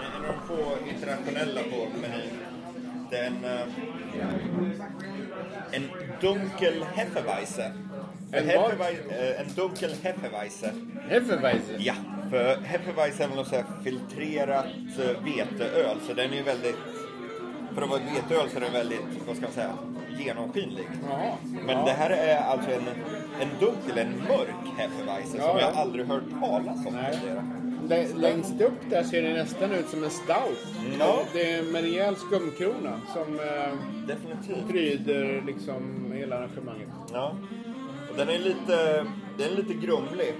En av de få internationella på menyn. Det är en, eh, en Dunkel Hefeweize. För En eh, en Dunkel Hefeweize. Hefeweizen. Ja, för Hefeweize är väl något så här filtrerat eh, veteöl, så den är ju väldigt... För att vara ett veteöl så är den väldigt, vad ska man säga, genomskinlig. Jaha. Men Ja. det här är alltså en, en dunkel, en mörk Hefeweize Ja, som jag ja. aldrig hört talas om tidigare. Lä- Längst upp där ser det nästan ut som en stout. Ja. Det är med rejäl skumkrona som eh, pryder liksom hela arrangemanget. Ja. Och den är lite, den är lite grumlig.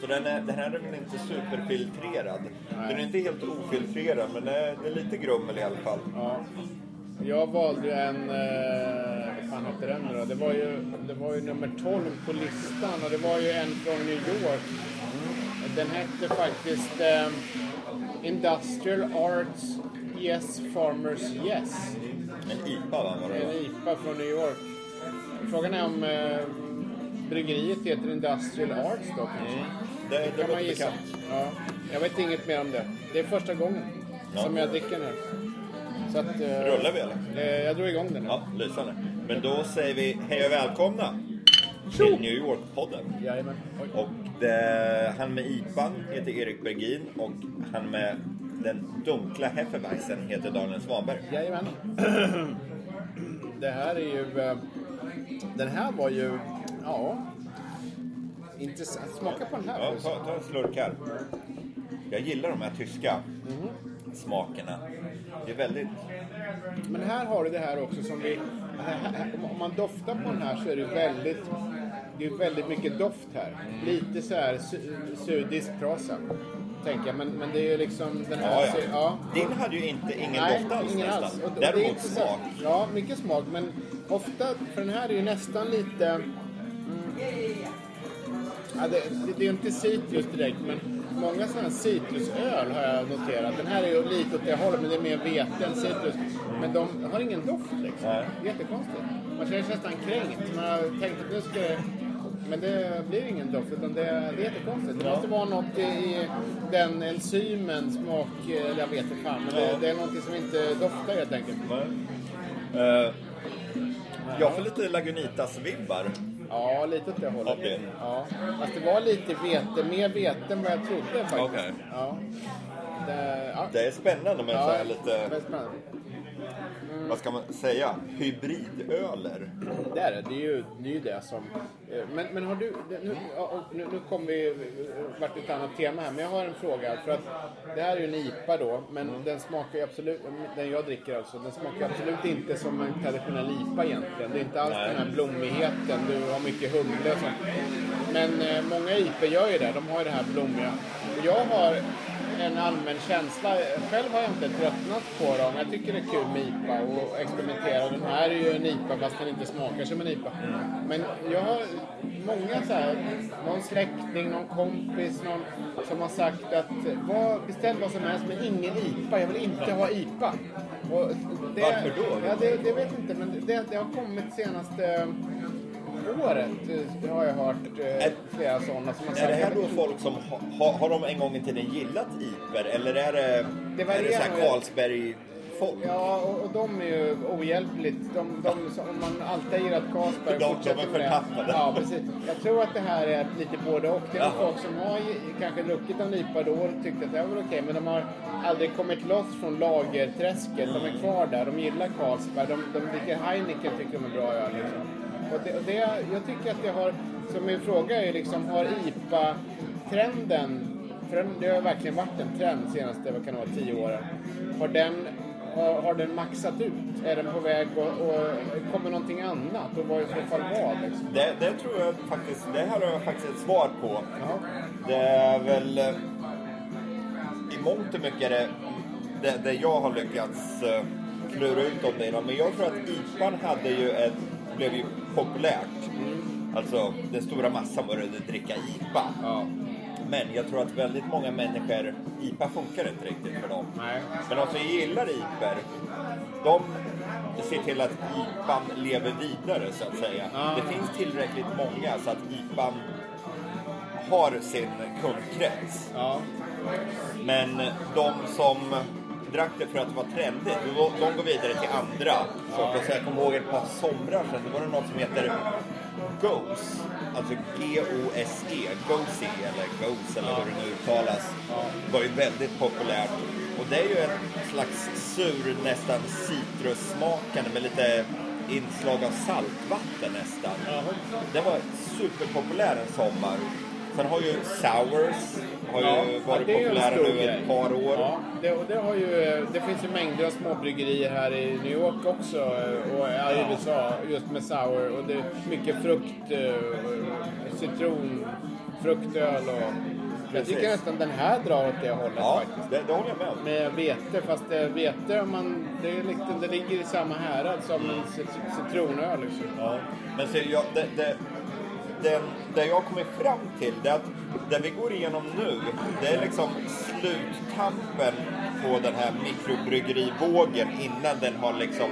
Så den, är, den här är väl inte superfiltrerad. Den är inte helt ofiltrerad, men den är, lite grummel i alla fall. Ja. Jag valde en, eh, vad fan hette den då? Det var, ju, det var ju nummer 12 på listan och det var ju en från New York. Den hette faktiskt eh, Industrial Arts Yes Farmers Yes. En IPA va? Var det En? IPA från New York. Frågan är om eh, bryggeriet heter Industrial Arts då kanske? Det, det kan låter man gissa. Ja. Jag vet inget mer om det. Det är första gången Ja. som jag dricker här. Så att, eh, Rullar vi eller? eh, Jag drog igång den nu. Ja, lysande. Men då säger vi hej och välkomna till New York-podden. Jajamän. Oj. Och det, han med IPAn heter Erik Bergin och han med den dunkla Hefeweizen heter Daniel Svanberg. Jajamän. Det här är ju... eh, Den här var ju... Ja... Intressant. Smaka på den här Ja, ta, ta en slurk här. Jag gillar de här tyska smakerna. Det är väldigt... Men här har du det här också som vi... Om man doftar på den här så är det väldigt... Det är väldigt mycket doft här. Lite så här su- sudisk prasa. Tänker jag. Men, men det är ju liksom den här... Ja, ja. ja. Din hade ju inte ingen Nej, doft alls ingen nästan. alls. Och- och det är Däremot smak. Ja, mycket smak. Men ofta, för den här är ju nästan lite... Ja, det, det, är inte citrus direkt, men många sådana här citrusöl har jag noterat. Den här är ju lite åt det hållet, men det är mer vete än citrus. Men de har ingen doft liksom. Nej. Jättekonstigt. Man känner sig nästan kränkt. Man har tänkt att nu ska det... Men det blir ingen doft, utan det, det är jättekonstigt. Det måste vara något i, den enzymen, smak... Eller jag vet inte fan, men det, det är någonting som inte doftar helt enkelt. Eh, jag får lite Lagunitas-vibbar. Ja, lite åt det hållet. Det? Ja. Fast det var lite vete, mer vete än vad jag trodde faktiskt. Okej. Ja. Det, ja. Det är spännande med så här lite. Vad ska man säga, hybridöler. Det är det. Det är ju det, är ju det som... Men, men har du... Nu, nu, nu kommer vi vart ett annat tema här, men jag har en fråga. För att det här är ju en IPA då, men den smakar ju absolut... Den jag dricker alltså, den smakar absolut inte som en traditionell IPA egentligen. Det är inte alls Nej. den här blommigheten, du har mycket humle och sånt. Men eh, många IPA gör ju det, de har ju det här blommiga. Jag har en allmän känsla. Själv har jag inte tröttnat på dem. Jag tycker det är kul med IPA och experimentera. Den här är ju en IPA fast den inte smakar som en IPA. Men jag har många så här, någon släkting, någon kompis, någon som har sagt att vad, beställ vad som helst men ingen IPA. Jag vill inte ha IPA. Och det, Varför då? Ja, det, det vet jag inte men det, det har kommit senaste året eh, har jag hört eh, flera sådana som har sagt Är det här då folk som ha, ha, har de en gång i tiden gillat IPer eller är det, Det är det så här nog. Carlsberg-folk? Ja, och, och de är ju ohjälpligt. De, de, om man alltid har gillat Carlsberg de fortsätter med det. Ja, precis. Jag tror att det här är lite både och. Det är folk som har kanske druckit en IPA då och tyckt att det var okej, men de har aldrig kommit loss från lagerträsket. De är kvar där. De gillar Carlsberg. De, de dricker Heineken tycker de är bra öl. Liksom. Och det, och det, jag tycker att det har, så min fråga är liksom, har IPA-trenden, för den, det har verkligen varit en trend senaste, vad kan det vara, tio åren. Har den, har, har den maxat ut? Är den på väg och, och kommer någonting annat? Och vad i så fall vad? Liksom? Det, det tror jag faktiskt, det här har jag faktiskt ett svar på. Ja. Det är väl eh, i mångt och mycket det, det, det jag har lyckats eh, klura ut om det. Men jag tror att IPAn hade ju ett, blev ju populärt. Alltså den stora massan började dricka IPA. Ja. Men jag tror att väldigt många människor, IPA funkar inte riktigt för dem. Nej. Men de som gillar IPer, de se till att IPAn lever vidare så att säga. Ah. Det finns tillräckligt många så att IPAn har sin kundkrets. Ja. Men de som drack det för att det var trendigt, de, går vidare till andra sorter. Så jag kommer ihåg ett par somrar sedan, då var det något som heter Gose. Alltså G-O-S-E, Gose eller Gose eller hur det nu uttalas. Det var ju väldigt populärt. Och det är ju en slags sur, nästan citrussmakande med lite inslag av saltvatten nästan. Det var superpopulär en sommar. Sen har ju Sours har ju varit det är ju en populära nu grej. ett par år. Ja, det, och det, har ju, det finns ju mängder av småbryggerier här i New York också och ja, i USA just med sour. Och det är mycket frukt, eh, citron, fruktöl och... Jag Precis. tycker nästan den här drar åt det hållet Ja, faktiskt. det, det håller jag med om. Med vete, fast det, vete om man, det, är lite, det ligger i samma härad som en cit- citronöl. Liksom. Ja. Men så jag, det, det, den, det jag kommer fram till det är att det vi går igenom nu, det är liksom sluttampen på den här mikrobrygerivågen innan den har liksom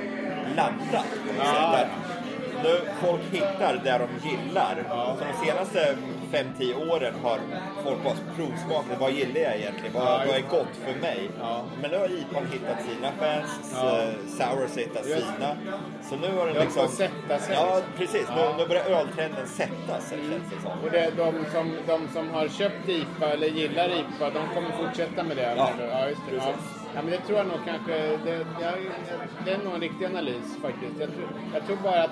något Ja. Nu folk hittar där de gillar. Så de senaste 5-10 åren har folk bara provsmakat. Vad gillar jag egentligen? Vad, vad är gott för mig? Men nu har IPAn hittat sina fans, Ja. eh, Sours hittat sina. Så nu har den Det liksom... sätta sig. Ja, precis. Nu, nu börjar öltrenden sätta sig, känns det som. Och det, de, som, de som har köpt IPA eller gillar IPA, de kommer fortsätta med det? Ja, ja just det. Precis. Ja, men det tror jag nog kanske, det, det, det är nog en riktig analys faktiskt. Jag tror, jag tror bara att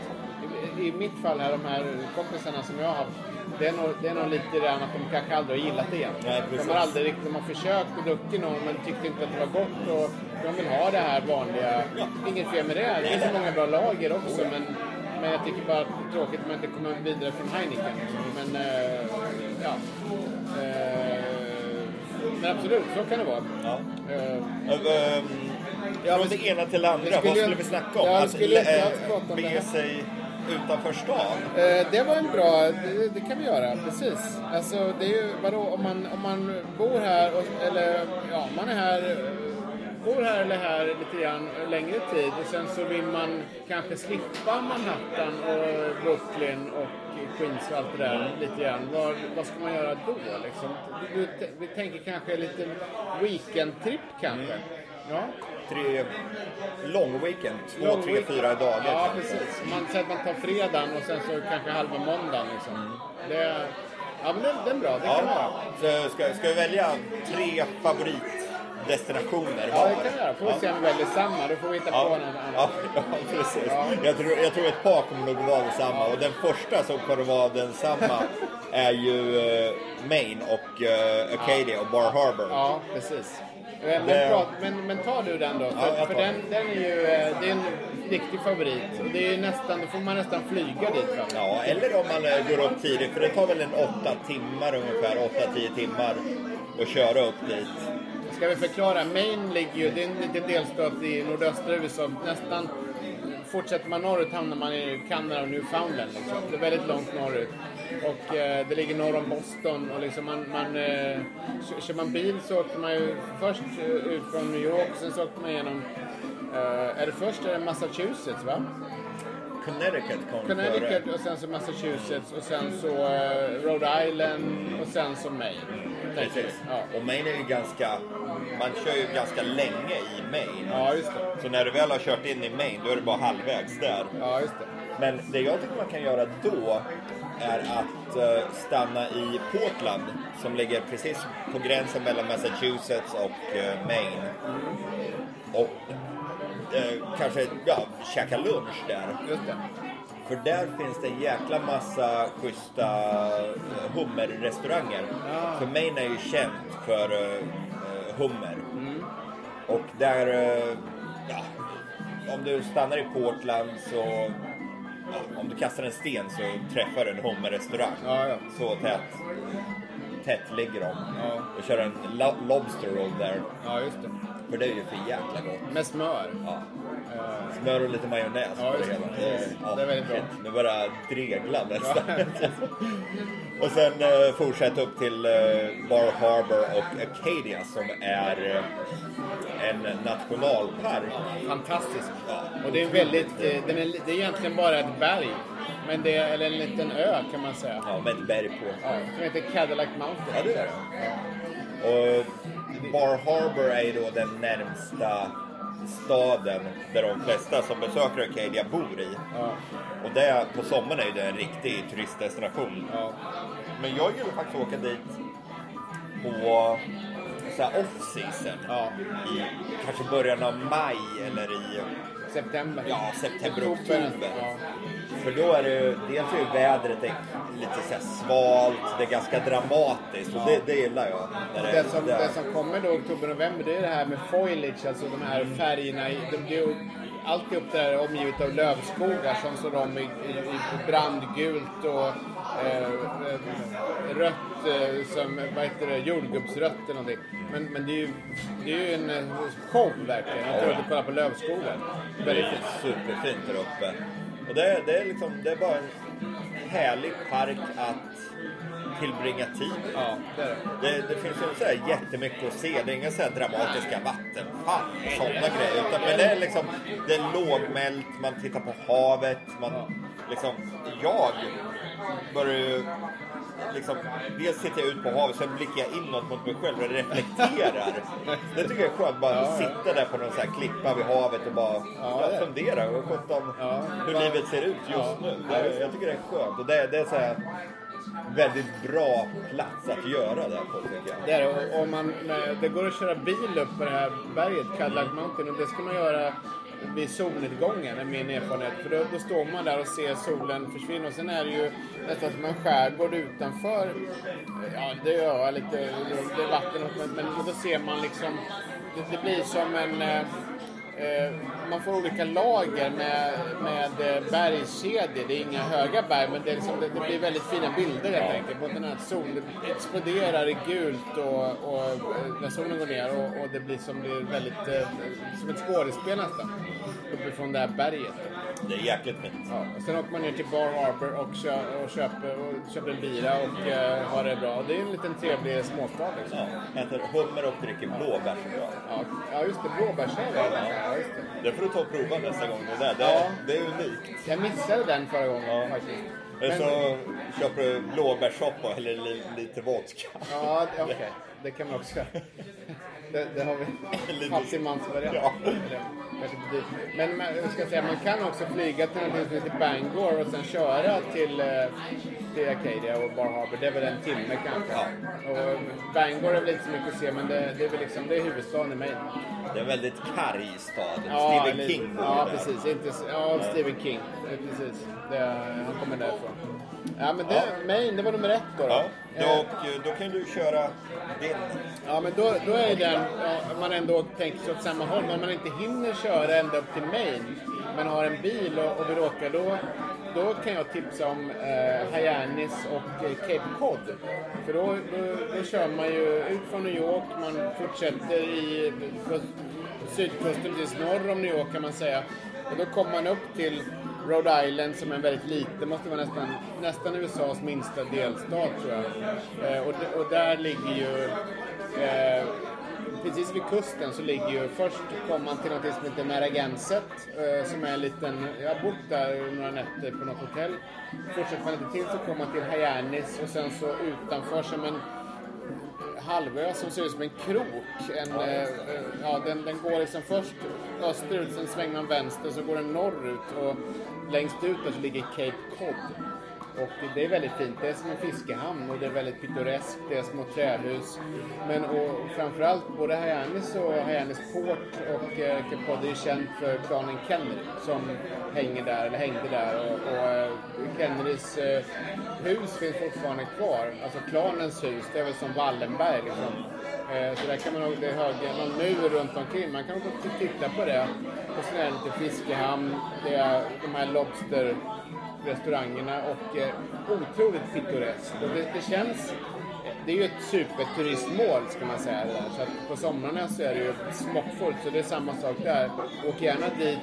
i, i mitt fall här, de här kompisarna som jag har haft, det är nog, det är nog lite grann att de kanske aldrig har gillat det igen. Nej, de har aldrig riktigt, de har försökt och druckit någon men tyckte inte att det var gott och de vill ha det här vanliga. Inget fel med det, det finns så många bra lager också men men jag tycker bara att det är tråkigt att man inte kommer vidare från Heineken. Men, eh, ja. Eh, men absolut, så kan det vara. Ja. Eh, Ehm, Ja, från det ena till det andra, skulle vad skulle vi snacka om? Ja, att skulle om det bege sig utanför stan? Eh, det var en bra, det, det kan vi göra, precis. Alltså det är ju, vadå, om man, om man bor här, och, eller ja, man är här, bor här eller här lite grann längre tid och sen så vill man kanske slippa Manhattan och Brooklyn och Queens och allt det där lite grann. Vad, vad ska man göra då liksom? Vi, vi tänker kanske lite weekendtripp kanske? Ja. Tre lång weekend, två, Lång tre, week- fyra dagar. Ja, precis. Man säger att man tar fredagen och sen så kanske halva måndagen. Liksom. Det, ja, men det, det är bra. Det kan vara. Ja, så ska, ska vi välja tre favoritdestinationer Ja, det kan vi göra. Får vi se om vi väljer samma. Då får vi hitta på Ja, något ja, ja, precis. Ja. Jag, tror, jag tror ett par kommer nog vara detsamma. Och den första som kommer vara densamma är ju eh, Maine och eh, Acadia och Bar Harbor. Ja, precis. Men, Det- men, men, tar du den då? För, Ja, för den, den. är ju eh, det är en riktig favorit. Och det är nästan, då får man nästan flyga dit. Va? Ja, eller om man eh, går upp tidigt, för det tar väl en åtta timmar ungefär, 8-10 timmar att köra upp dit. Ska vi förklara? Maine ligger ju, det är en liten delstat i nordöstra USA. Nästan fortsätter man norrut hamnar man i Kanada och Newfoundland. Liksom. Det är väldigt långt norrut. Och eh, det ligger norr om Boston. Och liksom man, man, eh, kör man bil så åker man ju först eh, ut från New York, sen så åker man igenom eh, är det först är det Massachusetts va? Connecticut kom Connecticut före. och sen så Massachusetts och sen så eh, Rhode Island och sen så Maine. Precis. Ja. Och Maine är ju ganska, man kör ju ganska länge i Maine. ja, just det. Så när du väl har kört in i Maine, då är det bara halvvägs där. Ja, just det. Men det jag tycker man kan göra då är att eh, stanna i Portland som ligger precis på gränsen mellan Massachusetts och eh, Maine. Och eh, kanske ja, käka lunch där. Just det. För där finns det en jäkla massa schyssta eh, hummerrestauranger. Ja. För Maine är ju känt för eh, eh, hummer. Och där, eh, ja, om du stannar i Portland så, ja, om du kastar en sten så träffar du en hummerrestaurang. Ja, ja. Så tätt, tätt ligger de. Ja. Och kör en lo- lobster roll där. Ja, just det. För det är ju för jäkla gott. Med smör. Ja. Eh, Smör och lite majonnäs Ja, på det hela. Precis. ja, Det är väldigt bra. shit, Nu börjar jag dregla nästan. Ja. och sen eh, fortsätt upp till eh, Bar Harbor och Acadia som är en nationalpark. Fantastisk. Och det är väldigt, den är, det är egentligen bara ett berg. Men det är, eller en liten ö kan man säga. Ja, med ett berg på. Ja, som heter Cadillac Mountain. Ja, det är det. Och Bar Harbor är ju då den närmsta staden där de flesta som besöker Arcadia bor i. Ja, Och det, på sommaren är det en riktig turistdestination. ja. Men jag gillar faktiskt att åka dit på off-season. Ja. I kanske början av maj eller i September. ja, september, Oktober. Ja. För då är det ju, dels är ju vädret är lite så svalt, det är ganska dramatiskt och det, det gillar jag. När Det som, det- det som kommer då oktober, november, det är det här med foliage, alltså de här färgerna. Det blir ju alltihop där omgivet av lövskogar som står om i, i, i brandgult och rött eh, som, vad heter det, jordgubbsrött eller någonting. Men, men det är ju, det är ju en eh, show verkligen, att gå ut och kolla på lövskogar. Det Väldigt är fint. superfint där uppe. Och det, är- det, är liksom, det är bara en härlig park att tillbringa tid. Ja, det det. Det, det finns ju så här jättemycket att se. Det är inga så här dramatiska vattenfall och sådana grejer. Utan, men det är liksom det är lågmält, man tittar på havet. Man, liksom, jag börjar ju liksom, dels tittar jag ut på havet, sen blickar jag inåt mot mig själv och reflekterar. Det tycker jag är skönt, bara Ja, sitta där på någon så här klippa vid havet och bara Ja, fundera och sjutton Ja. hur livet ser ut just Ja. nu. Det, jag tycker det är skönt och det, det är så här väldigt bra plats att göra det på tycker jag. Det, är. Och, man, det går att köra bil upp på det här berget, Cadillac Mountain, och det ska man göra vid solnedgången, är min erfarenhet. För då, då står man där och ser solen försvinna. Och sen är det ju nästan som en skärgård utanför. Ja, det gör öar lite, det är vatten, men, men då ser man liksom... Det, det blir som en... Eh, eh, man får olika lager med, med eh, bergskedjor. Det är inga höga berg, men det, liksom, det, det blir väldigt fina bilder helt enkelt. På den här solen exploderar i gult och, och eh, när solen går ner och, och det blir som, blir väldigt, som ett skådespel nästan. Uppifrån det här berget. Det är jäkligt fint. Ja, sen åker man ner till Bar Harbor och, kö, och, köper, och köper en bira och eh, har det bra. Det är en liten trevlig småstad liksom. Ja, äter hummer och dricker blåbärsöl. Ja, ja just det. Blåbärsöl är. Ja, just det. Det får du ta och prova nästa gång. Det, där. det, Ja. det är unikt. Jag missade den förra gången Ja. faktiskt. Eller så köper du blåbärssoppa eller li, lite vodka. Ja, okej. Det kan man också göra. Det, det har vi. Fattigmansvariant. Ja. Men man, jag ska säga, man kan också flyga till någonting som heter Bangor och sen köra till, eh, till Acadia och Bar Harbor. Det är väl en timme kanske. Ja. Och Bangor är väl inte så mycket att se, men det, det är väl liksom, det är huvudstaden i Maine. Det är en väldigt karg stad. Ja, Stephen King bor Ja, där. precis. Inte, ja, Stephen King. Precis. Det, han kommer därifrån. Ja, men det, Maine, det var nummer ett då. då. Ja, Eh, och, då kan du köra din. Ja, men då, då är den, ja, om man ändå tänker sig åt samma håll, men om man inte hinner köra ända upp till Maine, men har en bil och, och vill åka, då, då kan jag tipsa om eh, Hyannis och eh, Cape Cod. För då, då, då kör man ju ut från New York, man fortsätter i sydkusten tills norr om New York kan man säga. Och då kommer man upp till Rhode Island som är väldigt liten, måste vara nästan, nästan USAs minsta delstat tror jag. Eh, och, och där ligger ju, eh, precis vid kusten så ligger ju, först kommer man till något som heter Narragansett eh, som är en liten, jag har bott där några nätter på något hotell. Fortsätter man lite till så kommer man till Hyannis och sen så utanför som en halvö som ser ut som en krok. En, eh, eh, ja, den, den går liksom först österut, sen svänger man vänster, så går den norrut och längst ut där så ligger Cape Cod. Och det är väldigt fint. Det är som en fiskehamn och det är väldigt pittoreskt. Det är små trähus. Men och framförallt både Hyannis och Hyannis Port och eh, Cape Cod är ju känt för klanen Kennedy som hänger där, eller hängde där. Och, och eh, Kennedys eh, hus finns fortfarande kvar. Alltså klanens hus, det är väl som Wallenberg liksom. Eh, så där kan man nog, det är hög, någon mur runt omkring. Man kan gå och titta på det. Och sen är det lite fiskehamn, det är de här lobsterrestaurangerna och eh, otroligt pittoreskt. Och det, det känns... Det är ju ett superturistmål ska man säga. Det där. Så att på somrarna så är det ju smockfullt, så det är samma sak där. Åk gärna dit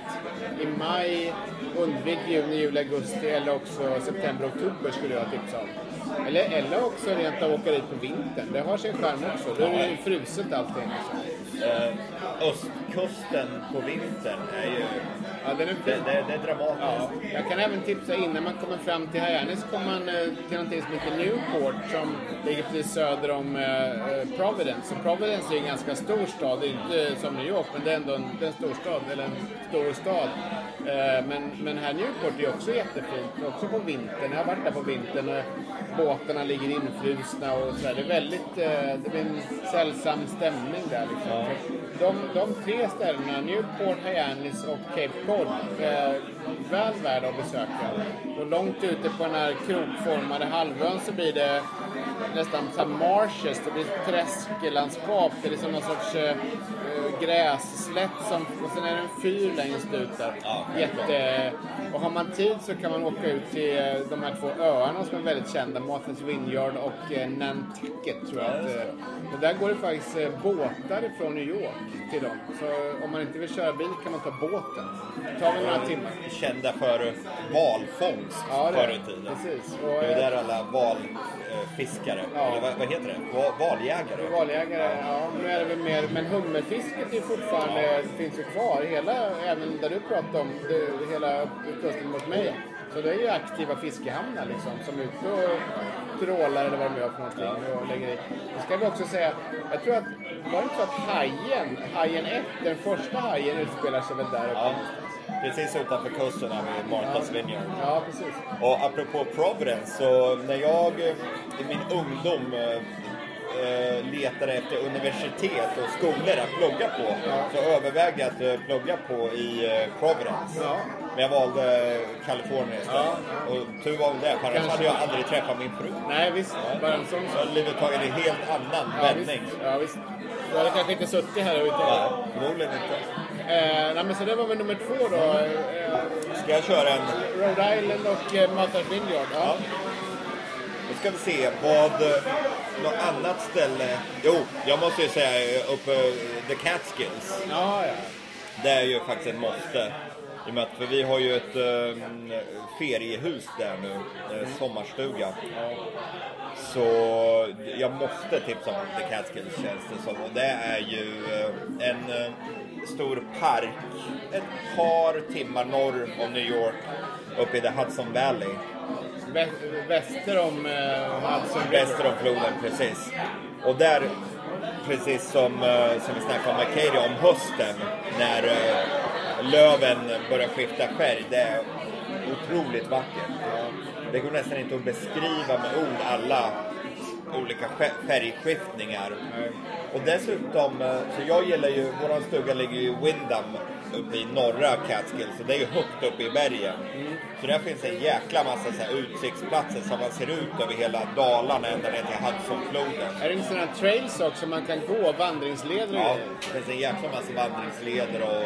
i maj, undvik juni, juli, augusti eller också september, oktober skulle jag tipsa om. Eller, eller också rent av åka dit på vintern. Det har sin charm också. Då är det fruset allting. Eh, östkusten på vintern är ju... Ja, den är Det, det, det är dramatiskt. Ja, jag kan även tipsa innan man kommer fram till Hyannis kommer man eh, till någonting som heter Newport som ligger precis söder om eh, eh, Providence. Så Providence är en ganska stor stad, det är inte som New York men det är ändå en, det är en stor stad, eller en stor stad. Eh, men, men här Newport är också jättefint, också på vintern. Jag har varit där på vintern och båtarna ligger infrusna och sådär. Det är väldigt, eh, det blir en sällsam stämning där liksom. Så de, de tre ställena, Newport, Hyannis och Cape Cod, är väl värda att besöka. Och långt ute på den här krokformade halvön så blir det nästan som marshes, det blir träsklandskap. Det är liksom någon sorts eh, eh, grässlätt som, och sen är det en fyr längst ut där. Ja, Jätte, och har man tid så kan man åka ut till eh, de här två öarna som är väldigt kända, Martha's Vineyard och eh, Nantucket tror jag. Ja, Att, eh, och där går det faktiskt båtar ifrån New York till dem. Så om man inte vill köra bil kan man ta båten. Det tar väl några timmar. Kända för valfångst Ja, det förr i tiden. Precis. Och, Det är där alla valfiskare, Ja. eller vad, vad heter det? Va- Valjägare? Valjägare, ja nu är det väl mer, men hummerfisket är fortfarande, finns ju kvar. Hela, även där du pratade om, det, hela kusten mot mig. Så det är ju aktiva fiskehamnar liksom som är ute och trålar eller vad de gör för någonting och lägger i. Det ska vi också säga, jag tror att, var det inte så att hajen, hajen 1, den första hajen utspelar sig väl där uppe Ja? Precis utanför kusten här vid Martha's Vineyard. Ja, precis. Och apropå Providence, så när jag i min ungdom eh, eh, letade efter universitet och skolor att plugga på så övervägde jag att eh, plugga på i Providence. Ja. Men jag valde Kalifornien istället. Och tur var väl det, för annars hade jag aldrig träffat min fru. Nej, visst. Bara en sån Så hade livet tagit en helt annan Ja, vändning. Ja, visst. Du hade kanske inte suttit här överhuvudtaget. Ja, förmodligen inte. Eh, nej, men så det var väl nummer två då. Eh, Ska jag köra en... Rhode Island och eh, Martha's Vineyard. Ja. Då ska vi se vad... eh, Något annat ställe... Jo, jag måste ju säga eh, uppe eh, The Catskills. Ja, ja. Det är ju faktiskt ett måste. I och med att, för vi har ju ett um, feriehus där nu, eh, sommarstuga. Så jag måste tipsa om The Catskills känns det som. Och det är ju eh, en stor park ett par timmar norr om New York uppe i the Hudson Valley. Vä- väster om eh, Hudson River. Väster om floden, precis. Och där, precis som, eh, som vi snackade om med Katie, om hösten när eh, löven börjar skifta färg. Det är otroligt vackert. Det går nästan inte att beskriva med ord alla olika sk- färgskiftningar. Och dessutom, eh, så jag gillar ju, våran stuga ligger ju i Windham uppe i norra Catskills, så det är ju högt uppe i bergen. Så där finns en jäkla massa så utsiktsplatser som man ser ut över hela Dalarna ända ner till Hudsonfloden. Är det inte sådana trails också man kan gå? Vandringsleder Ja, det finns en jäkla massa vandringsleder och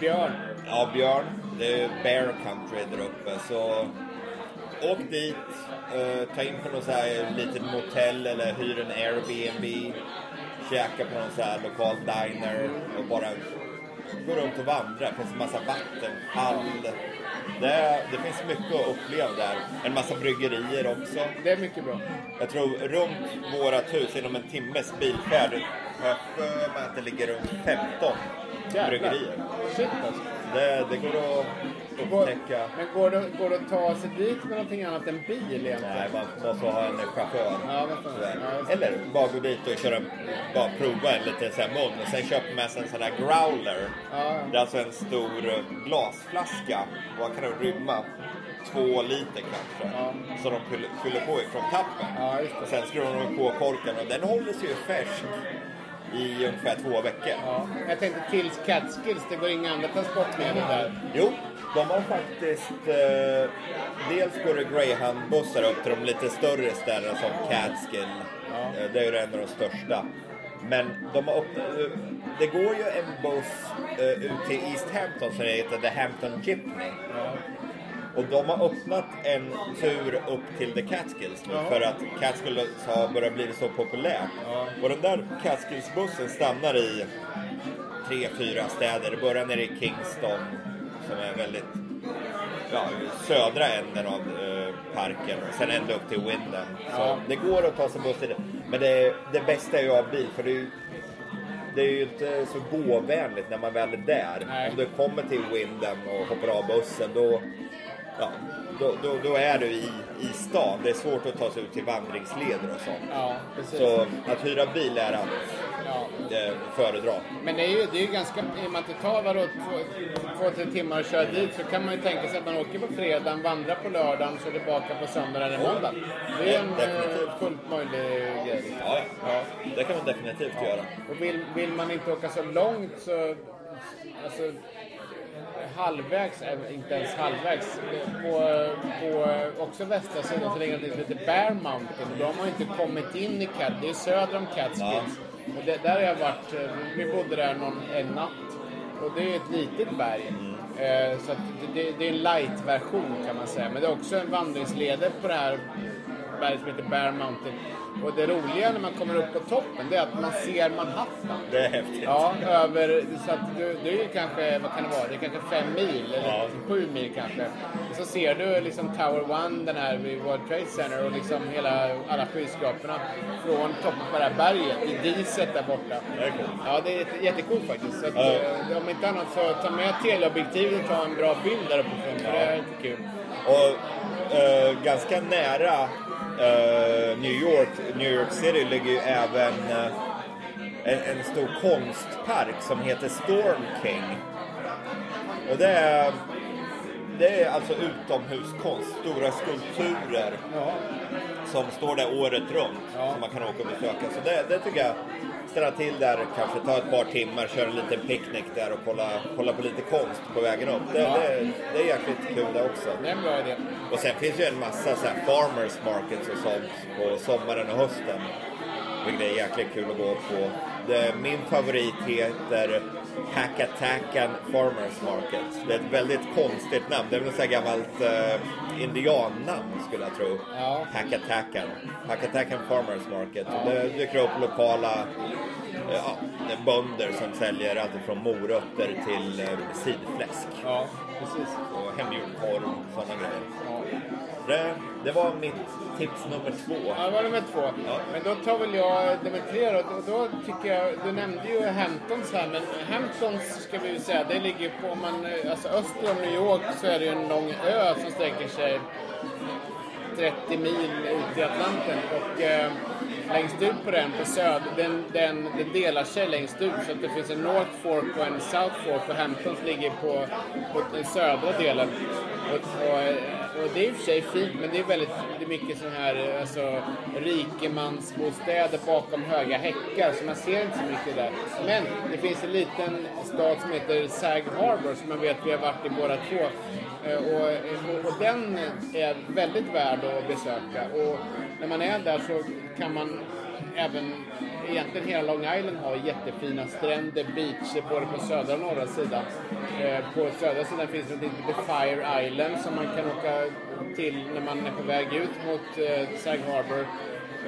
Björn. ja, björn. Det är bear country där uppe. Så åk dit, eh, ta in på något så här litet motell eller hyr en Airbnb. Käka på någon så här lokal diner och bara gå runt och vandra. Det finns en massa vattenfall. Det, det finns mycket att uppleva där. En massa bryggerier också. Det är mycket bra. Jag tror runt vårat hus, inom en timmes bilfärd, har jag för mig att det ligger runt 15 bryggerier. Shit alltså. Det, det går att upptäcka. men går det, går det att ta sig dit med någonting annat än bil egentligen? Nej, man måste ha en chaufför. Ja. Ja. Eller bara gå dit och köra, bara prova en liten så här mun och sen köper man sig en sån här growler. Ja, Det är alltså en stor eh, glasflaska. Vad kan den rymma? Två liter kanske. Ja. Så de fyller, på ifrån tappen. Ja, sen skruvar de på korken och den håller sig ju färsk i ungefär två veckor. Ja. Jag tänkte till Catskills, det går inga andra transportmedel där. Jo, de har faktiskt... Eh, dels går det Greyhound-bussar upp till de lite större städerna som Catskill. Eh, det är ju en av de största. Men de har upp, eh, det går ju en buss eh, ut till East Hampton som heter The Hampton Jeepney. Och de har öppnat en tur upp till The Catskills nu för att Catskills har börjat bli så populärt. Och den där Catskills-bussen stannar i tre, fyra städer. Det börjar nere i Kingston som är väldigt ja, södra änden av eh, parken. Sen ända upp till Windham. Så det går att ta sig buss till det. Men det, det bästa är ju att ha bil för det är ju det är ju inte så gåvänligt när man väl är där. Nej. Om du kommer till Windham och hoppar av bussen då, ja, då, då, då är du i, i stan. Det är svårt att ta sig ut till vandringsleder och sånt. Ja, precis. Så att hyra bil är att Ja. eh, föredra. Men det är ju, det är ju ganska, i och med att det tar vadå, två, två, tre timmar att köra dit så kan man ju tänka sig att man åker på fredagen, vandrar på lördagen, så är tillbaka på söndag eller måndag. Det är en Definitivt. eh, fullt möjlig grej. Ja, Ja. det kan man definitivt göra. Och vill, vill man inte åka så långt så, alltså halvvägs, inte ens halvvägs, på, på också västra sidan så ligger det något som heter Bear Mountain. Och då har man inte kommit in i Cat, det är söder om Catskills. Och det, där har jag varit, eh, vi bodde där någon, en natt. Och det är ett litet berg. Eh, så det, det är en light-version kan man säga. Men det är också en vandringsleder på det här berget som heter Bear Mountain. Och det roliga när man kommer upp på toppen det är att man ser Manhattan. Det är häftigt. Ja, över, så att du, det är ju kanske, vad kan det vara, det är kanske fem mil eller Ja. sju mil kanske. Och så ser du liksom Tower One, den här vid World Trade Center och liksom hela, alla skyskraporna från toppen på det här berget i diset där borta. Det är coolt. Ja, det är jätte- jättecoolt faktiskt. Så att, Ja. eh, om inte annat så ta med teleobjektivet och ta en bra bild där uppe för det är inte kul. Och eh, ganska nära Eh, New York, New York City ligger ju även eh, en, en stor konstpark som heter Storm King. Och det är, det är alltså utomhuskonst, stora skulpturer Ja som står där året runt Ja. som man kan åka och besöka. Så det, det tycker jag, stanna till där kanske, ta ett par timmar, köra en liten picknick där och kolla, kolla på lite konst på vägen upp. Det, Ja. det, det är jäkligt kul det också. Det är en bra idé. Och sen finns ju en massa så farmers markets och sånt på sommaren och hösten. Vilket är jäkligt kul att gå på. Det, min favorit heter Hackatacan Farmers Market. Det är ett väldigt konstigt namn. Det är väl ett gammalt uh, indiannamn skulle jag tro. Ja. Hackatacan. Hackatacan Farmers Market. Och Det dyker upp lokala eh, ja, bönder som säljer allt från morötter till uh, sidfläsk. Ja, precis. Och hemgjord korv och sådana grejer. Ja. Det, det var mitt tips nummer två. Ja, det var nummer två. Ja. Men då tar väl jag nummer tre då. Och då tycker jag, du nämnde ju Hamptons här, men Hamptons ska vi ju säga, det ligger på, om man, eh, alltså öster om New York så är det ju en lång ö som sträcker sig 30 mil ut i Atlanten. Och eh, längst ut på den, på söd, den, den, den delar sig längst ut så att det finns en North Fork och en South Fork och Hamptons ligger på, på den södra delen. Och, och, och det är i och för sig fint men det är väldigt det är mycket sån här alltså, rikemansbostäder bakom höga häckar så man ser inte så mycket där. Men det finns en liten stad som heter Sag Harbor som jag vet vi har varit i båda två. Eh, och, och, och den är väldigt värd att besöka. Och när man är där så kan man även, egentligen hela Long Island har jättefina stränder, beacher både på södra och norra sidan. Eh, på södra sidan finns det något som heter Fire Island som man kan åka till när man är på väg ut mot Sag Harbor.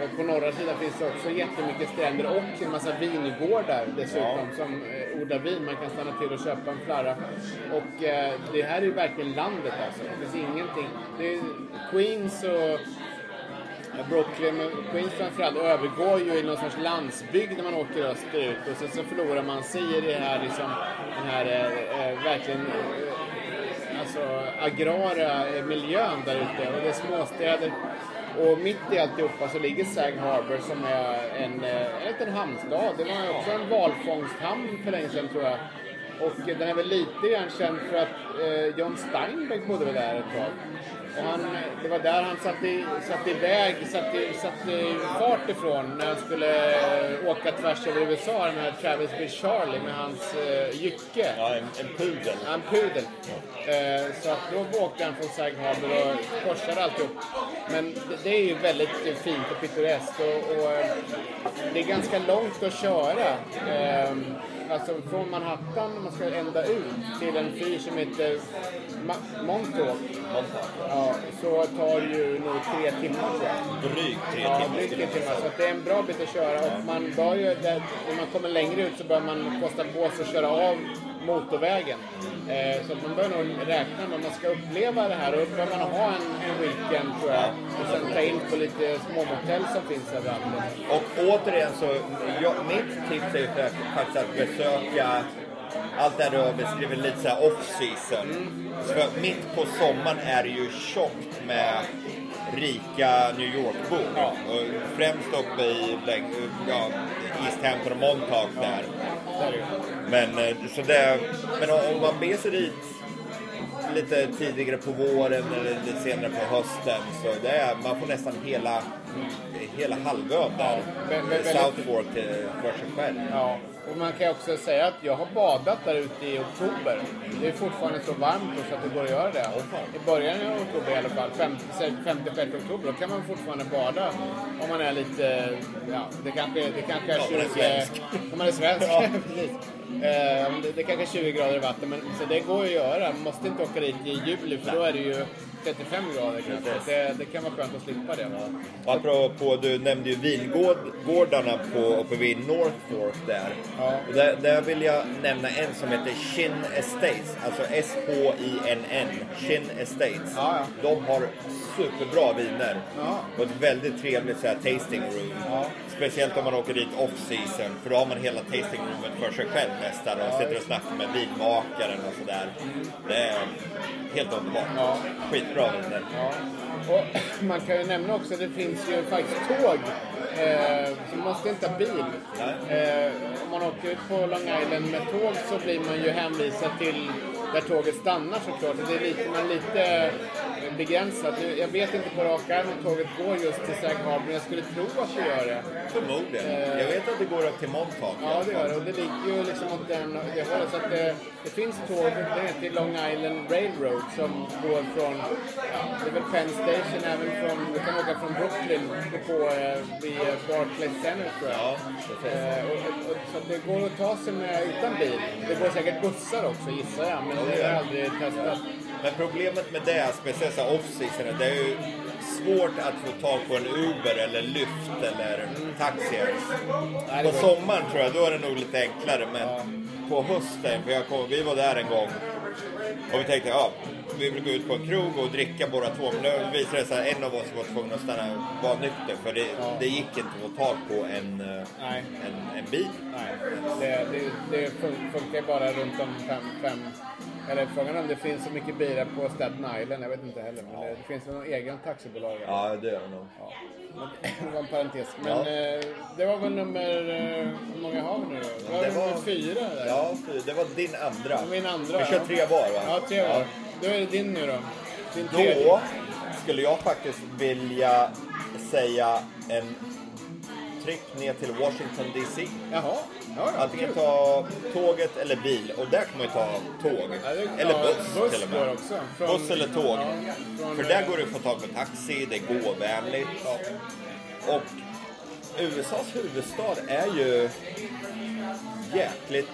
Eh, På norra sidan finns det också jättemycket stränder och en massa vingårdar dessutom som eh, odlar vin. Man kan stanna till och köpa en flarra. Och eh, det här är ju verkligen landet alltså. Det finns ingenting. Det är Queens och Ja, Brooklyn och Queens framförallt övergår ju i någon sorts landsbygd när man åker österut och sen så förlorar man sig i det här liksom, den här eh, verkligen eh, alltså agrara miljön där ute och det är småstäder. Och mitt i alltihopa så ligger Sag Harbor som är en, eh, en liten hamnstad. Det var också en valfångsthamn för länge sedan tror jag. Och den är väl lite grann känd för att eh, John Steinbeck bodde väl där ett tag. Han, det var där han satte, satte iväg, satte, satte fart ifrån när han skulle eh, åka tvärs över USA med Travis B. Charlie med hans eh, jycke. Ja, en, en pudel. Ja, En pudel. Eh, så att då åkte han från Sag Harbor och korsade alltihop. Men det, det är ju väldigt fint och pittoreskt och, och det är ganska långt att köra. Eh, alltså från Manhattan, man ska ända ut, till en fyr som heter Ma- Montauk. Ja, så tar ju nog tre timmar tror jag. Drygt tre Ja, timmar. drygt tre timmar. Så det är en bra bit att köra och man bör ju, när man kommer längre ut så bör man kosta på sig att köra av motorvägen. Eh, så att man bör nog räkna med, om man ska uppleva det här, då bör man ha en, en weekend tror jag. Och sen ta in på lite småmotell som finns överallt. Och återigen så, jag, mitt tips är ju faktiskt att besöka allt det här du har beskrivit lite så här off-season. För mitt på sommaren är det ju tjockt med rika New York-bor. Ja. Och Främst uppe i ja, East Hampton och Montauk där. Men, eh, så det, men om man beger sig dit lite tidigare på våren eller lite senare på hösten så det är, man får nästan hela, hela halvön där. väldigt- South Fork till, för sig själv. Ja, och man kan också säga att jag har badat där ute i oktober. Det är fortfarande så varmt så att det går att göra det. I början av oktober i alla fall, 50-6 oktober, då kan man fortfarande bada om man är lite, ja, det kanske, det kanske är Ja, om man är 20... svensk. Om man är svensk, precis. Eh, det, det kanske är 20 grader i vatten, men så det går att göra. Man måste inte åka dit i juli för då är det ju 35 grader kanske. Det, det kan vara skönt att slippa det. Och apropå, du nämnde ju vingårdarna på, uppe vid North Fork där. Ja. Och där, där vill jag nämna en som heter Shin Estates, alltså S-H-I-N-N, Shin Estates. Ja, ja. De har superbra viner Ja. och ett väldigt trevligt så här, tasting room. Speciellt om man åker dit off-season, för då har man hela tasting roomet för sig själv nästan och sitter och snackar med vinmakaren och sådär. Det är helt underbart. Ja. Skitbra. Ja. Och man kan ju nämna också att det finns ju faktiskt tåg. Eh, så man måste inte ha bil. Eh, om man åker ut på Long Island med tåg så blir man ju hänvisad till där tåget stannar såklart. Och det är lite, man lite begränsad. Nu, Jag vet inte på rak arm om tåget går just till Sag Harbor, men jag skulle tro att det gör det. Förmodligen. Eh. Jag vet att det går upp till Montauk. Ja, det gör det. Och det ligger ju liksom åt den, det hållet. Så att det, det finns tåg, det heter Long Island Railroad, som går från, ja, det är väl Penn Station, även från, du kan åka från Brooklyn på, eh, vid eh, Barclays Center tror jag. Ja. Eh, och, och, så att det går att ta sig med utan bil. Det går säkert bussar också gissar jag, men det har jag aldrig testat. Men problemet med det, speciellt så off-season, det är ju svårt att få tag på en Uber eller Lyft eller taxi ens. På sommaren tror jag, då är det nog lite enklare. Men på hösten, för jag kom, vi var där en gång och vi tänkte, ja, vi vill gå ut på en krog och dricka båda två. Men då visade det sig att en av oss var tvungen att stanna, vara nykter. För det, det gick inte att få tag på en, Nej. en, en bil. Nej, det, det, det fun- funkar bara runt om fem, fem... Eller frågan om det finns så mycket bilar på Staten Island, jag vet inte heller. Men det, det finns väl någon egen taxibolag? eller? Ja, det gör det nog. Ja. Men Det var en parentes. Men Ja. eh, det var väl nummer... Eh, hur många har vi nu då? Det var, Det var- nummer fyra där. Ja, det var din andra. Min andra. Vi kör ja. tre var va? Ja, tre var. Då är det din nu då. Din tredje. Då skulle jag faktiskt vilja säga en trick ner till Washington DC. Jaha. Ja, ja, Antingen kul. ta tåget eller bil. Och där kan man ju ta tåg. Ja, det- Eller ja, buss, buss till och med. också. Från- buss eller tåg. ja, från- För där går det att få tag på taxi, det är gåvänligt. Och USAs huvudstad är ju jäkligt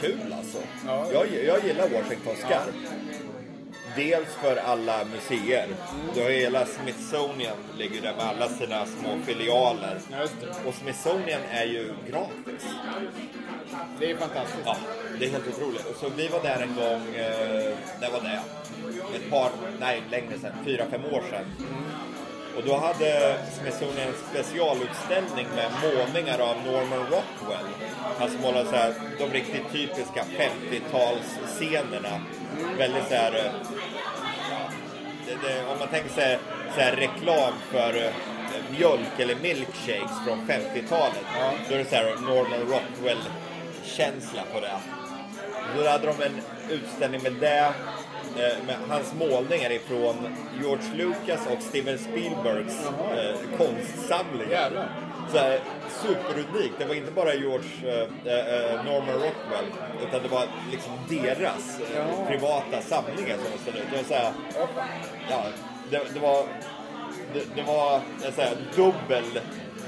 kul alltså. Ja. Jag, jag gillar Washington skarpt. Dels för alla museer. Du har ju hela Smithsonian ligger där med alla sina små filialer. Det. Och Smithsonian är ju gratis. Det är fantastiskt. Ja, det är helt otroligt. Så vi var där en gång, eh, när var det? Ett par, nej längre sedan, fyra, fem år sedan. Och då hade Smithsonian en specialutställning med målningar av Norman Rockwell. Han som målade så här, de riktigt typiska 50-talsscenerna. Väldigt så här, eh, det, det, om man tänker sig så här reklam för eh, mjölk eller milkshakes från 50-talet. Då är det så här Norman Rockwell-känsla på det. Då hade de en utställning med det, eh, med hans målningar ifrån George Lucas och Steven Spielbergs eh, konstsamlingar. Jävlar. Så här, superunikt. Det var inte bara George eh, eh, Norman Rockwell, utan det var liksom deras eh, Ja. privata samlingar som ställde ut. Det var så här, ja, det, det var, det, det var en här dubbel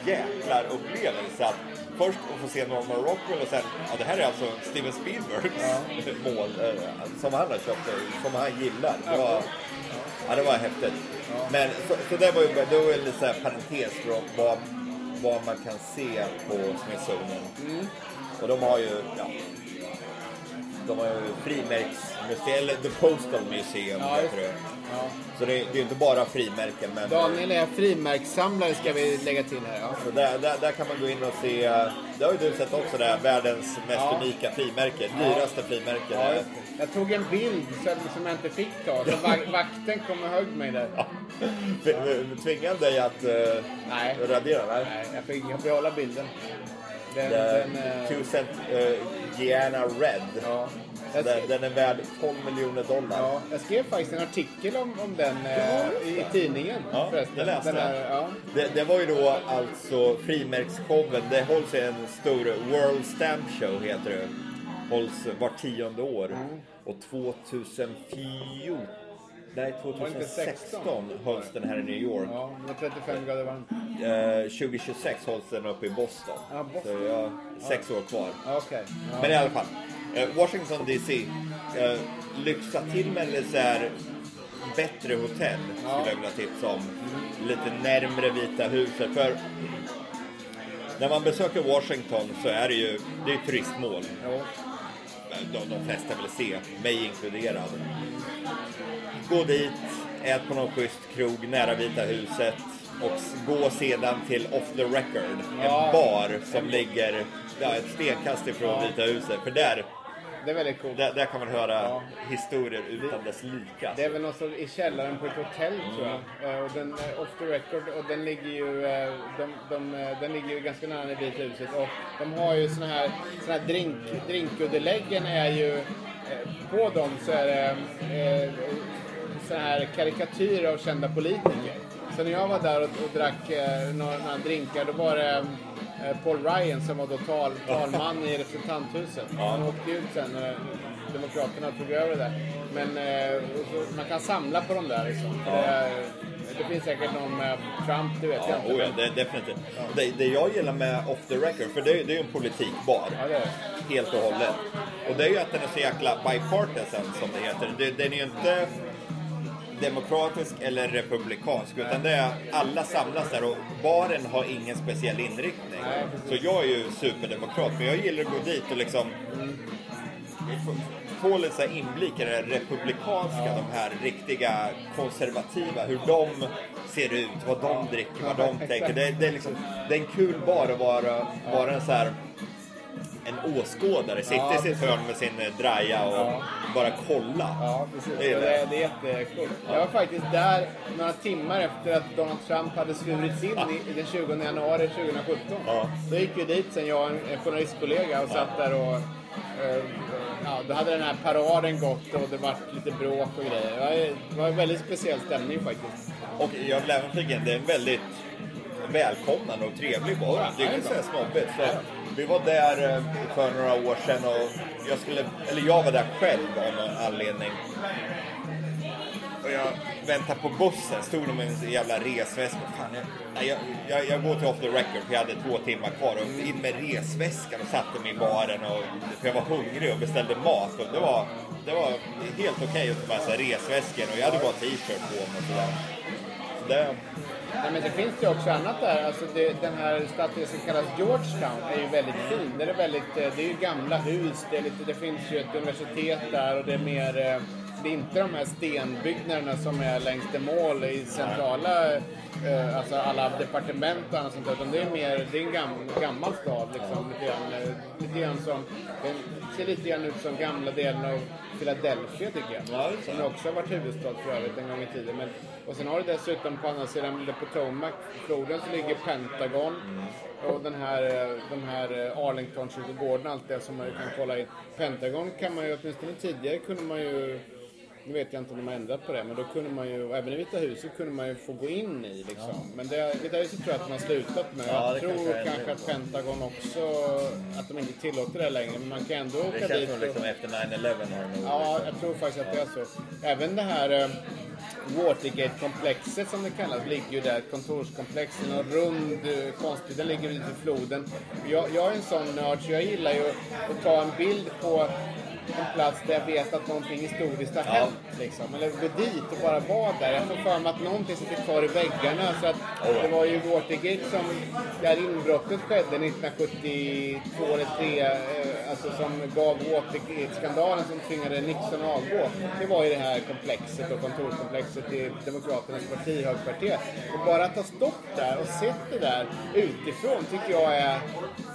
jäklar upplevelse. Att först att få se Norman Rockwell och sen, ja det här är alltså Steven Spielbergs mål eh, som han har köpt, som han gillar. Det var, ja, det var häftigt. Men så, så det var ju det var ju lite så här parentes från vad, vad man kan se på Smithsonian. Och de har ju, ja, de har eller The Postal Museum Ja, heter det. Ja. Så det, är- det är ju inte bara frimärken men Daniel är frimärkssamlare ska vi lägga till här. Ja. så där, där, där kan man gå in och se, det har ju du sett också där, världens mest Ja. unika frimärke, dyraste frimärke. Ja, jag tog en bild som, jag inte fick ta, så vak- vakten kom och högg mig där. Tvingar han dig att uh, Nej. radera? Nej. Nej, jag fick behålla bilden. Den, den, eh, Cent uh, Gianna Red. ja. Den, skrev, den är värd 12 miljoner dollar. ja, jag skrev faktiskt en artikel om, om den eh, i, tidningen. Ja, förresten. det läste den här, ja. Det, det var ju då alltså frimärksshowen. Det hålls en stor World Stamp Show heter det. Hålls var tionde år. Mm. Och 2014, nej Var det inte 16? 2016 hölls den här i New York. ja, var 35 grader varmt. Eh, 2026 hålls den uppe i Boston. Ja, Boston. Så jag har sex år kvar. Okej. Ja. Men i alla fall. Eh, Washington DC. Eh, lyxa till med lite så här bättre hotell skulle jag vilja tipsa om. Lite närmre Vita huset. För när man besöker Washington så är det ju det är ett turistmål. De, de flesta vill se, mig inkluderad. Gå dit, ät på någon schysst krog nära Vita huset och gå sedan till Off the Record, Ja. en bar som ligger ja, ett stenkast ifrån Ja. Vita huset. För där, Det är väldigt coolt. där, där kan man höra Ja. historier utan dess like. Det är väl något som i källaren på ett hotell tror jag. Eh, Och den, eh, off the record, och den ligger ju, eh, de, de, den ligger ju ganska nära Vita huset. Och de har ju såna här, såna här drink, drinkunderläggen är ju, på dem så är det såna här karikatyrer av kända politiker. Så när jag var där och, och drack eh, några, några drinkar då var det eh, Paul Ryan som var då tal, talman i representanthuset. Han åkte ut sen när Demokraterna tog över det där. Men eh, så, man kan samla på dem där liksom. Det, det finns säkert någon med Trump, det vet Ja, jag inte. oh ja, det, definitivt. Det, det jag gillar med Off the Record, för det, är ju en politikbar. Ja, det helt och hållet. Och det är ju att den är så jäkla bipartisan som det heter. Den är ju inte demokratisk eller republikansk utan det är alla samlas där och baren har ingen speciell inriktning. Så jag är ju superdemokrat men jag gillar att gå dit och liksom få- lite så här inblick i det republikanska, de här riktiga konservativa, hur de ser ut, vad de dricker, vad de tänker. Det, det, är liksom, det är en kul bar att vara, vara en så här en åskådare, sitta Ja, i sitt hörn med sin eh, draja och Ja. bara kolla. Ja, precis. Det är Det det. är, jättecoolt. Jag var faktiskt där några timmar efter att Donald Trump hade skurits in i, den 20 januari 2017. Ja. Då gick vi dit sen, jag och en, en journalistkollega, och satt där och... eh, ja, då hade den här paraden gått och det var lite bråk och grejer. Det var- en väldigt speciell stämning faktiskt. Och jag vill även flika in, det är en väldigt välkomnande och trevlig bar. Det är inte så snobbigt. Så vi var där eh, för några år sedan och jag skulle, eller jag var där själv av någon anledning. Och jag väntade på bussen, stod de med en jävla resväska. Fan, jag, jag, jag, jag går till off the record för jag hade två timmar kvar. Och in med resväskan och satte mig i baren. Och, för jag var hungrig och beställde mat. Och det var, det var helt okej att ta med sig resväskan. Och jag hade bara t-shirt på mig och sådär. Så det, Nej, men det finns ju också annat där. Alltså det, den här staden som kallas Georgetown är ju väldigt fin. Det är, väldigt, eh, det är ju gamla hus. Det, är lite, det finns ju ett universitet där och det är mer... Eh, eh, Det är inte de här stenbyggnaderna som är längs the mall i centrala... eh, Alltså alla departement och sånt där. Utan det är mer... Det är en gammal, gammal stad liksom. Lite grann, eh, lite grann som... Den ser lite grann ut som gamla delen av Philadelphia tycker jag. Ja, det. Som också har varit huvudstad för övrigt en gång i tiden. Men, och sen har du dessutom på andra sidan Potomac-floden så ligger Pentagon. Och den här, eh, de här eh, Arlington-kyrkogården, allt det som man kan kolla in. Pentagon kan man ju, åtminstone tidigare kunde man ju nu vet jag inte om de har ändrat på det, men då kunde man ju, även i Vita huset kunde man ju få gå in i liksom. Men det, Vita huset tror jag att man har slutat med. Ja, jag tror kanske kanske att Pentagon också, att de inte tillåter det längre. Men man kan ändå åka det känns dit som och- liksom efter 9-11 har det nog... Ja, jag tror faktiskt att det är så. Även det här eh, Watergate-komplexet som det kallas ligger ju där. Ett kontorskomplex i någon rund eh, konstig, den ligger ute i floden. Jag, jag är en sån nörd så jag gillar ju att ta en bild på en plats där jag vet att någonting historiskt har hänt. Liksom. Eller gå dit och bara vara där. Jag får för mig att någonting sitter kvar i väggarna. Så att det var ju Watergate som, där inbrottet skedde 1972 eller 3. Eh, alltså, som gav Watergate-skandalen som tvingade Nixon att avgå. Det var ju det här komplexet och kontorskomplexet i Demokraternas partihögkvarter. Och bara att ha stått där och sett det där utifrån tycker jag är...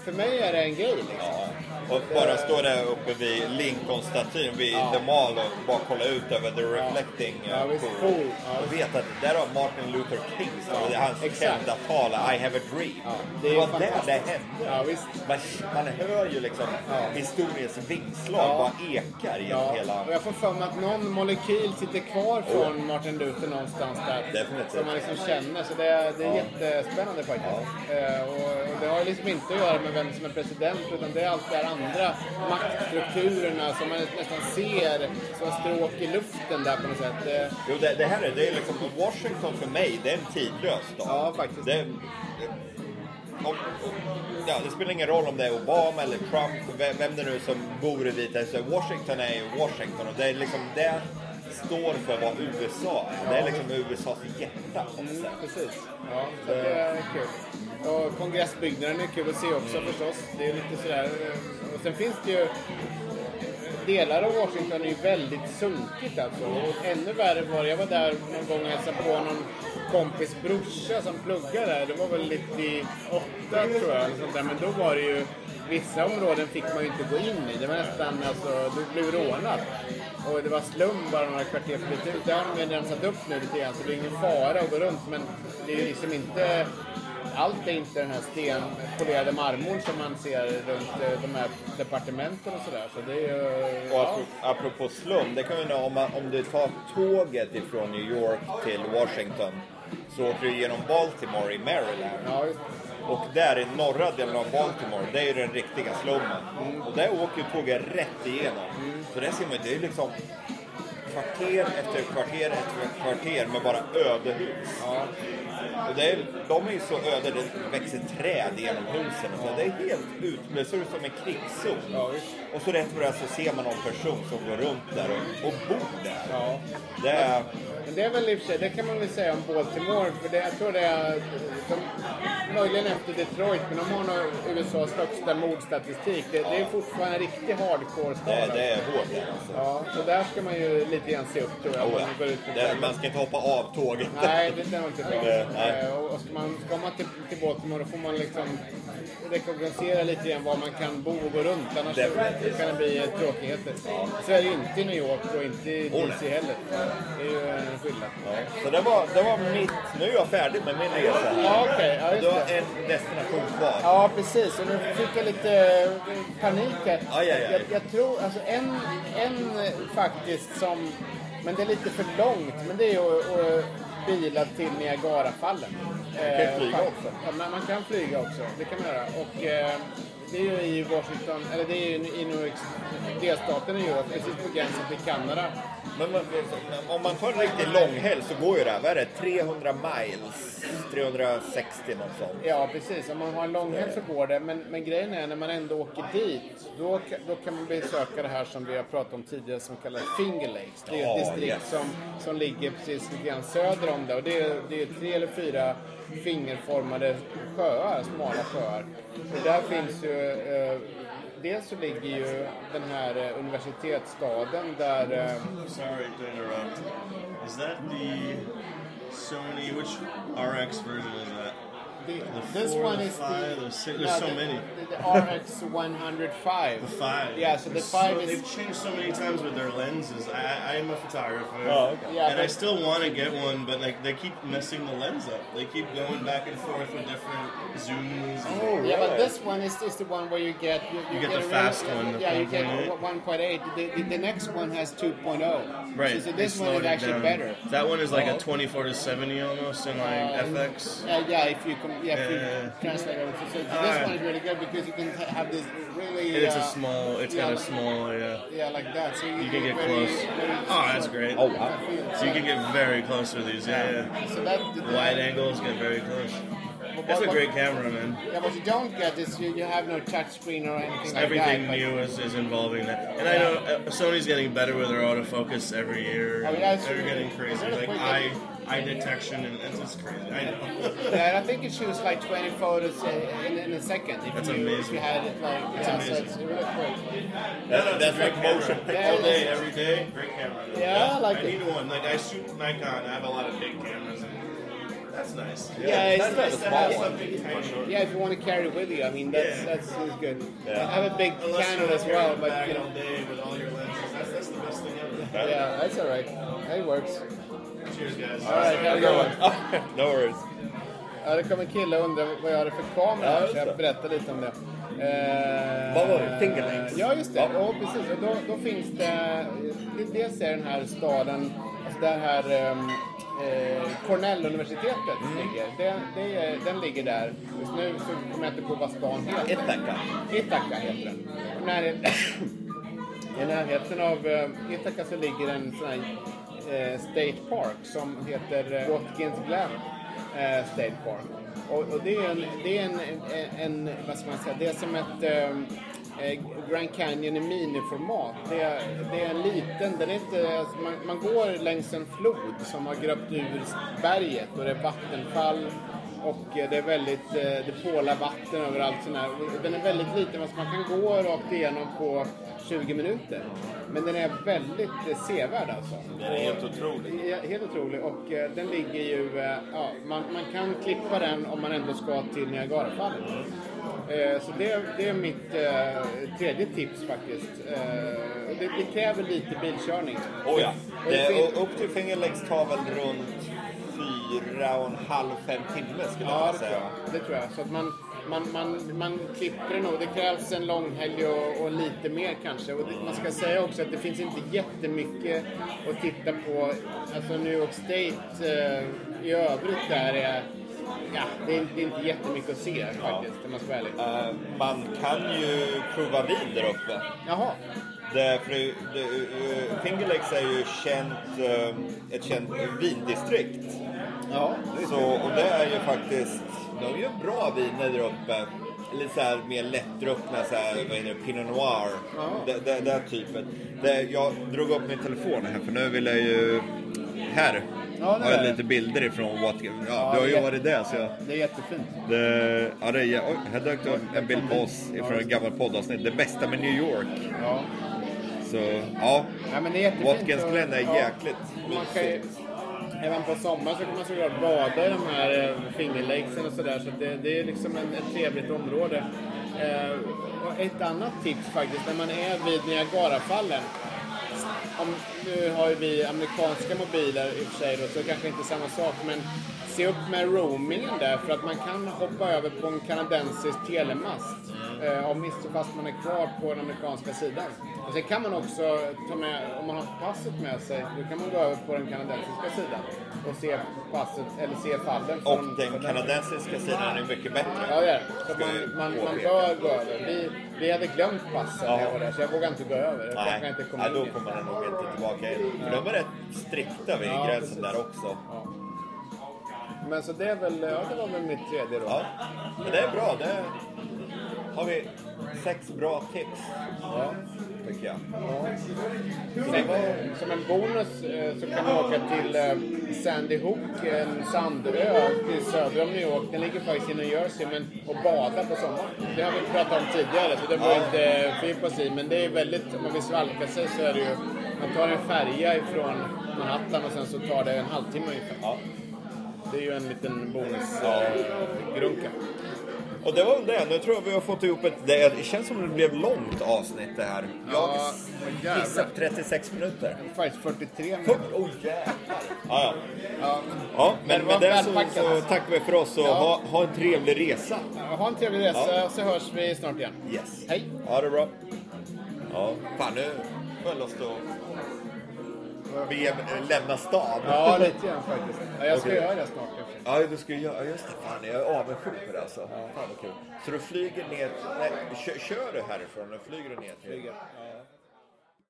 För mig är det en grej liksom. Ja. Och bara stå där uppe vid Lincoln-statyn vid Ja. The Mall och bara kolla ut över The Reflecting Ja, eh, pool. Ja. Och veta att där har Martin Luther King är hans exakt. kända tal, I have a dream. Ja, det, det var där det hände. Ja. Man, man hör ju liksom Ja. historiens vingslag Ja. bara ekar genom Ja, hela... och jag får för mig att någon molekyl sitter kvar från Martin Luther någonstans där. Definitivt. Som man liksom känner. Så det är, det är jättespännande faktiskt. Eh, och, och det har liksom inte att göra med vem som är president utan det är allt det här andra maktstrukturerna som man nästan ser som stråk i luften där på något sätt. Jo, det, det här är, det är liksom, Washington för mig, det är en tidlös stad. Ja, faktiskt. Det, om, ja, det spelar ingen roll om det är Obama eller Trump, vem, vem det nu är som bor i Vita huset. Washington är ju Washington och det är liksom, det står för vad USA är. Det är liksom USAs hjärta på något Mm, precis. Ja, det är kul. Och kongressbyggnaden är kul att se också förstås. Det är lite sådär. eh, Och sen finns det ju delar av Washington är ju väldigt sunkigt alltså. Och ännu värre var det, jag var där någon gång och hälsade på någon kompis brorsa som pluggar där. Det var väl 98 tror jag, sånt där. men då var det ju Vissa områden fick man ju inte gå in i. Det var nästan, alltså, du blev rånad. Och det var slum bara några kvarter för ut. Det har de redan satt upp nu lite grann, så det är ingen fara att gå runt. Men det är ju liksom inte... Allt är inte den här stenpolerade marmorn som man ser runt eh, de här departementen och sådär. Så det är ju... Och Ja. apropå, apropå slum, det kan ju om, man, om du tar tåget ifrån New York till Washington så åker du genom Baltimore i Maryland. Ja, Och där i norra delen av Baltimore, det är ju den riktiga slummen. Och där åker tåget rätt igenom. Så där ser man ju, det är liksom kvarter efter kvarter efter kvarter med bara ödehus. ja. Och det är, de är ju så öde, det växer träd genom husen. och Så det är helt ut, det ser ut som en krigszon. Ja, just och så rätt vad det så ser man någon person som går runt där och, och bor där. ja. Det är, Men det är väl i och för sig, det kan man väl säga om Baltimore, för det, jag tror det är, de, möjligen efter Detroit, men de har nog USAs högsta mordstatistik. Det, det är fortfarande en riktig hardcore-stad. det, alltså. det är hårt där alltså. Ja, så där ska man ju lite grann se upp tror jag. Oh, på det, man ska inte hoppa av tåget. Nej, det, är nog inte bra. Det-. Eh, Och ska man, ska man till, till Baltimore då får man liksom rekognosera lite grann var man kan bo och gå runt. Annars. Kan det bli eh, tråkigheter. Så är det inte i New York och inte i DC heller. Det är ju en skillnad. Ja, så det var, det var mitt... Nu är jag färdig med min resa. Ja, okej. Ja, Du har en destination kvar. Ja, precis. Och nu fick jag lite eh, panik här. Aj, aj, aj. Jag, jag tror, alltså en, en eh, faktiskt som, men det är lite för långt, men det är ju att bila till Niagarafallen. Man kan flyga också. Ja, men man kan flyga också. Det kan man göra. Och eh, det är ju i Washington, eller det är ju i York, delstaten i York, precis på gränsen till Kanada. Men, men om man tar en riktigt lång helg så går ju det här, vad är det, 300 miles? 360 något sånt. Ja, precis. Om man har en långhelg så går det. Men, men grejen är när man ändå åker dit, då, då kan man besöka det här som vi har pratat om tidigare som kallas Finger Lakes. Det är ett distrikt yes. som, som ligger precis lite grann söder om det. Och det är, det är tre eller fyra fingerformade sjöar, smala sjöar. Och där finns ju... Eh, dels så ligger ju den här eh, universitetsstaden där... Eh, Sorry to interrupt. Is that the Sony? Which RX version is that? The, The this four, one the is five, the... the six- no, so the- many. The, the RX 105. The five. Yeah, so the There's five so, is- They've changed so many times with their lenses. I, I am a photographer. Oh, okay. Yeah, and I still want to get one, but like they keep messing the lens up. They keep going back and forth with different zooms. and- Oh, Yeah, but this one is, is the one where you get you, You get the a really- fast one, the Yeah, you get 1.8. 1.8. The, the, the next one has 2.0. Right. So, so they this one slowed is it actually down. better. That one is like Oh. a 24 to 70 almost in like Uh, FX. Yeah, yeah. If you com- yeah, if you Yeah. translate it, so, so this Alright. one is really good because you can have this really. And it's uh, a small. It's yeah, got a like- small. Yeah. Yeah, like that. So you, You can get very- close. very Oh, that's great. Oh, wow. So you can get very close with these. Yeah. yeah. So that the, Wide angles get very close. That's a great camera, man. Yeah, what you don't get is you, you have no touch screen or anything like Everything that. but- new is, is involving that. And I know uh, Sony's getting better with their autofocus every year. Oh, yeah, it's They're really- getting crazy. Like. I eye detection, and it's just crazy. I know. Yeah, I think it shoots like 20 photos in, in a second. If That's you, If amazing. you had it like, That's yeah, so amazing. it's really great. Uh, yeah, no, it's That's a great like camera. motion picture. Yeah, all day, every day. Great camera. Yeah, I like I it. need one. Like I shoot Nikon. I have a lot of big cameras. And that's nice. Yeah, it's nice a to small have one. something tiny. Yeah, if you want to carry it with you, I mean, that's Yeah. that's, that's good. Yeah. I have a big Unless Canon you're as well, carrying but bag you all day with all your lenses. That's that's the best thing ever. yeah, that's all right. It works. Cheers, guys. All right, have a good one. no worries. Ja, det kom en kille och undrade vad jag hade för kamera, Ja, så jag det. berättade lite om det. Eh, Vad var det? Fingerlinks? Ja, just det. Ja. Ja, precis. Och då, då finns det... Dels är den här staden, alltså där här ehm, eh, Cornell-universitetet Mm. ligger. Det, det är, den ligger där. Just nu så kommer jag inte på vad stan heter. Ithaca. Ithaca heter den. När, I närheten av uh, Ithaca så ligger en sån här eh, Eh, State Park som heter eh, Watkins Glen eh, State Park. Och, och det är, en, det är en, en, en, vad ska man säga, det är som ett Grand Canyon i miniformat. Det är, det är en liten, den är inte, alltså man, man går längs en flod som har gröpt ur berget och det är vattenfall och eh, det är väldigt, eh, det pålar vatten överallt. Sån här. Den är väldigt liten, alltså man kan gå rakt igenom på 20 minuter. Men den är väldigt eh, sevärd alltså. Den är helt otrolig. Helt otrolig och den ligger ju, ja, man, man kan klippa den om man ändå ska till Niagarafallen. Eh, så det, det är mitt tredje tips faktiskt. Det, det kräver lite bilkörning. Oh ja. Det och upp till Finger Lakes tar väl runt fyra och en halv, fem timmar skulle Ja, jag det tror säga. jag. Det tror jag. Så att man, man, man, man klipper det nog. Det krävs en långhelg och, och lite mer kanske. Och det, man ska säga också att det finns inte jättemycket att titta på. Alltså New York State eh, i övrigt där är... Ja, det är, det är inte jättemycket att se faktiskt, om man ska vara ärlig. Eh, man kan ju prova vin där uppe. Jaha. Det, för det, det, uh, Finger Lakes är ju känt, eh, ett känt vindistrikt. Ja, Så, och det är ju faktiskt, de gör bra viner där uppe. Lite så här mer lättdruckna, så här, vad heter det, Pinot Noir. Ja. Det typen. Det, jag drog upp min telefon här för nu vill jag ju... Här Ja, det har jag lite bilder ifrån Watkins. Ja, Ja, du har ju varit där så jag... det är jättefint. Det, ja, det är, oj, här dök det en bild på oss ifrån ett gammalt poddavsnitt. Det bästa med New York. Ja. Så ja, Ja, men det är jättefint. Watkins Glen är ja, jäkligt ju, även på sommaren så kan man såklart bada i de här eh, fingerlakesen och sådär. Så det, det är liksom en, ett trevligt område. Eh, och ett annat tips faktiskt, när man är vid Niagarafallen. Om, nu har ju vi amerikanska mobiler i och för sig då, så kanske inte samma sak. Men se upp med roamingen där för att man kan hoppa över på en kanadensisk telemast. Eh, om visst fast man är kvar på den amerikanska sidan. Och sen kan man också ta med, om man har passet med sig, då kan man gå över på den kanadensiska sidan och se passet, eller se fallen. och den från kanadensiska sidan är mycket bättre. Ja, det är. Så man, man, man bör gå över. Vi, vi hade glömt passen när jag Ja. var där, så jag vågade inte gå över. Jag Nej, inte kom nej, då kommer den nog inte tillbaka in. För de är rätt strikta vid Ja, gränsen precis. där också. Men så det är väl, ja det var väl mitt tredje då. Ja, men det är bra. Det har vi sex bra tips, Ja. tycker jag. Sen, som en bonus eh, så kan man åka till eh, Sandy Hook, en sandö till söder om New York. Den ligger faktiskt i New Jersey men, och bada på sommaren. Det har vi pratat om tidigare så det får Ja. inte fördjupa oss i. Men det är väldigt, om man vill svalka sig så är det ju, man tar en färja ifrån Manhattan och sen så tar det en halvtimme ungefär. Ja. Det är ju en liten bonus Ja. eh, grunka. Och det var väl det. Nu tror jag vi har fått ihop ett... Det känns som det blev långt avsnitt det här. Jag Ja, jävlar. gissar på 36 minuter. Faktiskt 43 Åh oh, jävlar! Ja, ja. Ja. ja men med det så, så tackar vi för oss och ha, ha en trevlig resa. Ha en trevlig resa så hörs vi snart igen. Yes. Hej! Ha det bra. Ja, fan nu får jag lust att be, lämna stan. Ja, lite grann faktiskt. Ja, jag ska Okej. göra det snart. Ja, du ska göra... Just det, fan jag är avundsjuk på det alltså. Fan vad kul. Så du flyger ner... Nej, kör, kör du härifrån eller flyger du ner till... Flyger. Ja.